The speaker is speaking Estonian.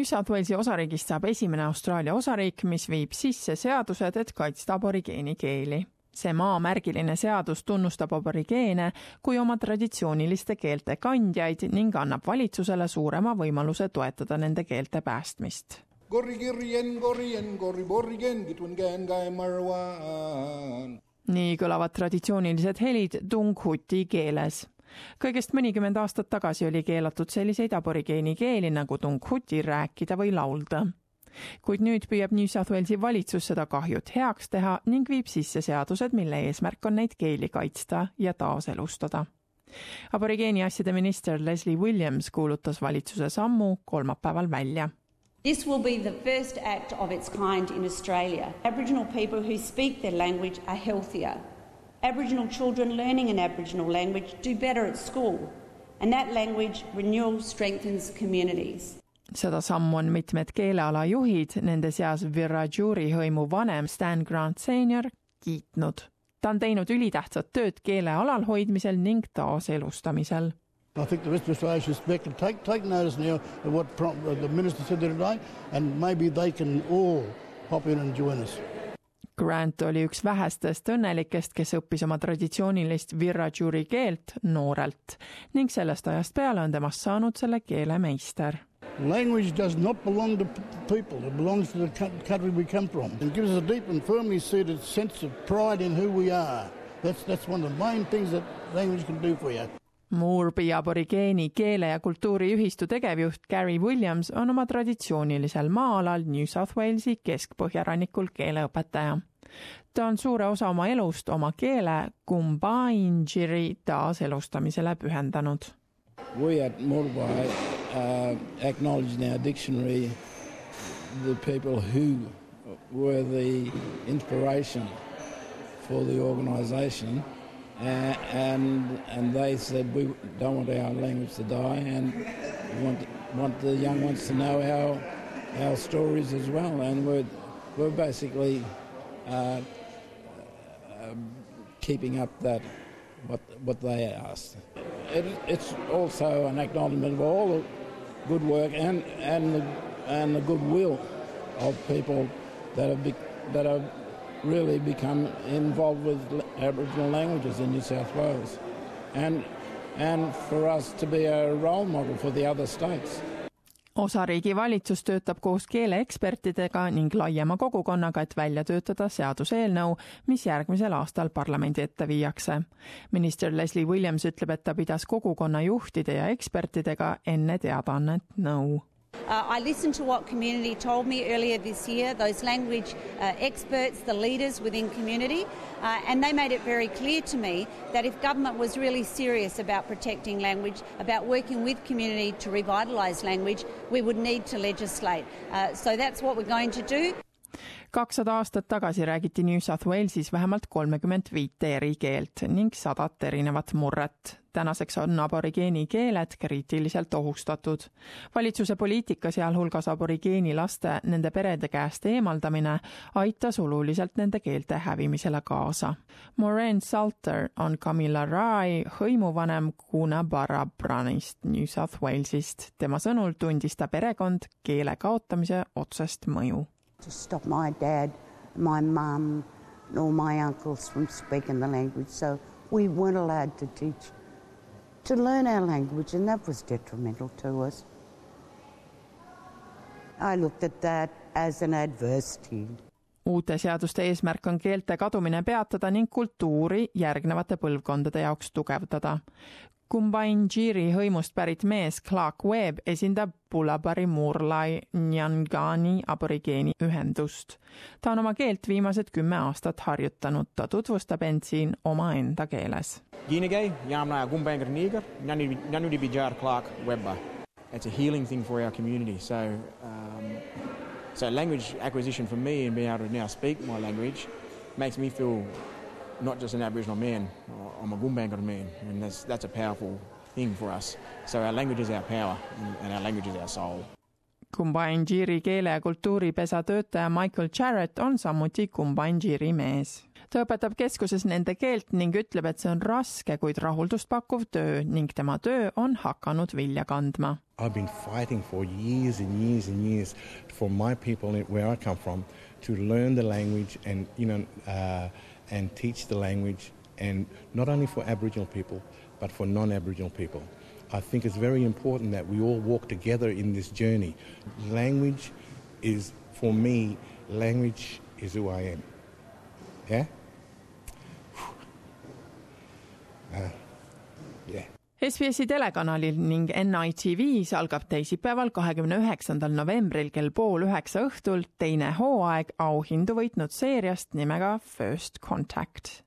New South Walesi osariigist saab esimene Austraalia osariik, mis viib sisse seadused, et kaitsta aborigeeni keeli. See maamärgiline seadus tunnustab aborigeene kui oma traditsiooniliste keelte kandjaid ning annab valitsusele suurema võimaluse toetada nende keelte päästmist. nii kõlavad traditsioonilised helid Dunghuti keeles kõigest mõnikümmend aastat tagasi oli keelatud selliseid aborigeeni keeli nagu Dunghuti rääkida või laulda kuid nüüd püüab New South Walesi valitsus seda kahjut heaks teha ning viib sisse seadused, mille eesmärk on neid keeli kaitsta ja taaselustada. aborigeeni asjade minister Leslie Williams kuulutas valitsuse sammu kolmapäeval välja This will be the first act of its kind in Australia. Aboriginal people who speak their language are healthier. Aboriginal children learning an Aboriginal language do better at school, and that language renewal strengthens communities seda sammu on mitmed keeleala juhid, nende seas Virajuri hõimu vanem Stan Grant Senior, kiitnud. ta on teinud ülitähtsat tööd keele alalhoidmisel ning taaselustamisel. I think the rest of Australia should respect and take, take notice now of what the minister said there today and maybe they can all hop in and join us. Grant oli üks vähestest õnnelikest, kes õppis oma traditsioonilist Virajuri keelt noorelt ning sellest ajast peale on temast saanud selle keele meister Language does not belong to people, it belongs to the country we come from. It gives us a deep and firmly seated sense of pride in who we are. That's, that's one of the main things that language can do for you. Moorbi aborigeeni keele- ja kultuuriühistu tegevjuht Gary Williams on oma traditsioonilisel maa-alal New South Walesi keskpõhjarannikul keeleõpetaja. Ta on suure osa oma elust oma keele Kumbainjiri taaselustamisele pühendanud. We at Moorbi uh, acknowledge in our dictionary the people who were the inspiration for the organisation, uh, and and they said we don't want our language to die, and want want the young ones to know our our stories as well, and we're we're basically uh, uh keeping up that what what they asked. It, it's also an acknowledgement of all the good work and and the, and the goodwill of people that have be, that have really become involved with Aboriginal languages in New South Wales, and and for us to be a role model for the other states. Osariigi valitsus töötab koos keeleekspertidega ning laiema kogukonnaga, et välja töötada seaduseelnõu, mis järgmisel aastal parlamendi ette viiakse. minister Leslie Williams ütleb, et ta pidas kogukonna juhtide ja ekspertidega enne teadaannet nõu Uh, I listened to what community told me earlier this year, those language uh, experts, the leaders within community, uh, and they made it very clear to me that if government was really serious about protecting language, about working with community to revitalise language, we would need to legislate. Uh, so that's what we're going to do. kakssada aastat tagasi räägiti New South Walesis vähemalt kolmekümmet viite eri keelt ning sadat erinevat murret. Tänaseks on aborigeeni keeled kriitiliselt ohustatud. valitsuse poliitika, sealhulgas aborigeeni laste nende perede käest eemaldamine, aitas oluliselt nende keelte hävimisele kaasa. Maureen Salter on Camilla Rai hõimuvanem Kuna Barabranist New South Walesist. tema sõnul tundis ta perekond keele kaotamise otsest mõju to stop my dad, my mum, or my uncles from speaking the language. So we weren't allowed to teach, to learn our language, and that was detrimental to us. I looked at that as an adversity. uute seaduste eesmärk on keelte kadumine peatada ning kultuuri järgnevate põlvkondade jaoks tugevdada. Kumbainjiri hõimust pärit mees Clark Webb esindab Bulabari Murlai Nyangani aborigeeni ühendust. ta on oma keelt viimased kümme aastat harjutanud, ta tutvustab end siin omaenda keeles. It's a healing thing for our community. So, um, so language acquisition for me and being able to now speak my language makes me feel not just an Aboriginal man, I'm a Gumbaynggirr man, and that's, that's a powerful thing for us. So our language is our power, and our language is our soul. Kumbainjiri keele- ja kultuuripesa töötaja Michael Jarrett on samuti Kumbainjiri mees. Ta õpetab keskuses nende keelt ning ütleb, et see on raske, kuid rahuldust pakkuv töö ning tema töö on hakanud vilja kandma. I've been fighting for years and years and years for my people where I come from to learn the language and you know uh, and teach the language and not only for Aboriginal people but for non-Aboriginal people. I think it's very important that we all walk together in this journey. Language is, for me, language is who I am. Yeah. SBS-i telekanalil ning NITV-s algab teisipäeval, kahekümne üheksandal novembril kell pool üheksa õhtul teine hooaeg auhindu võitnud seeriast nimega First Contact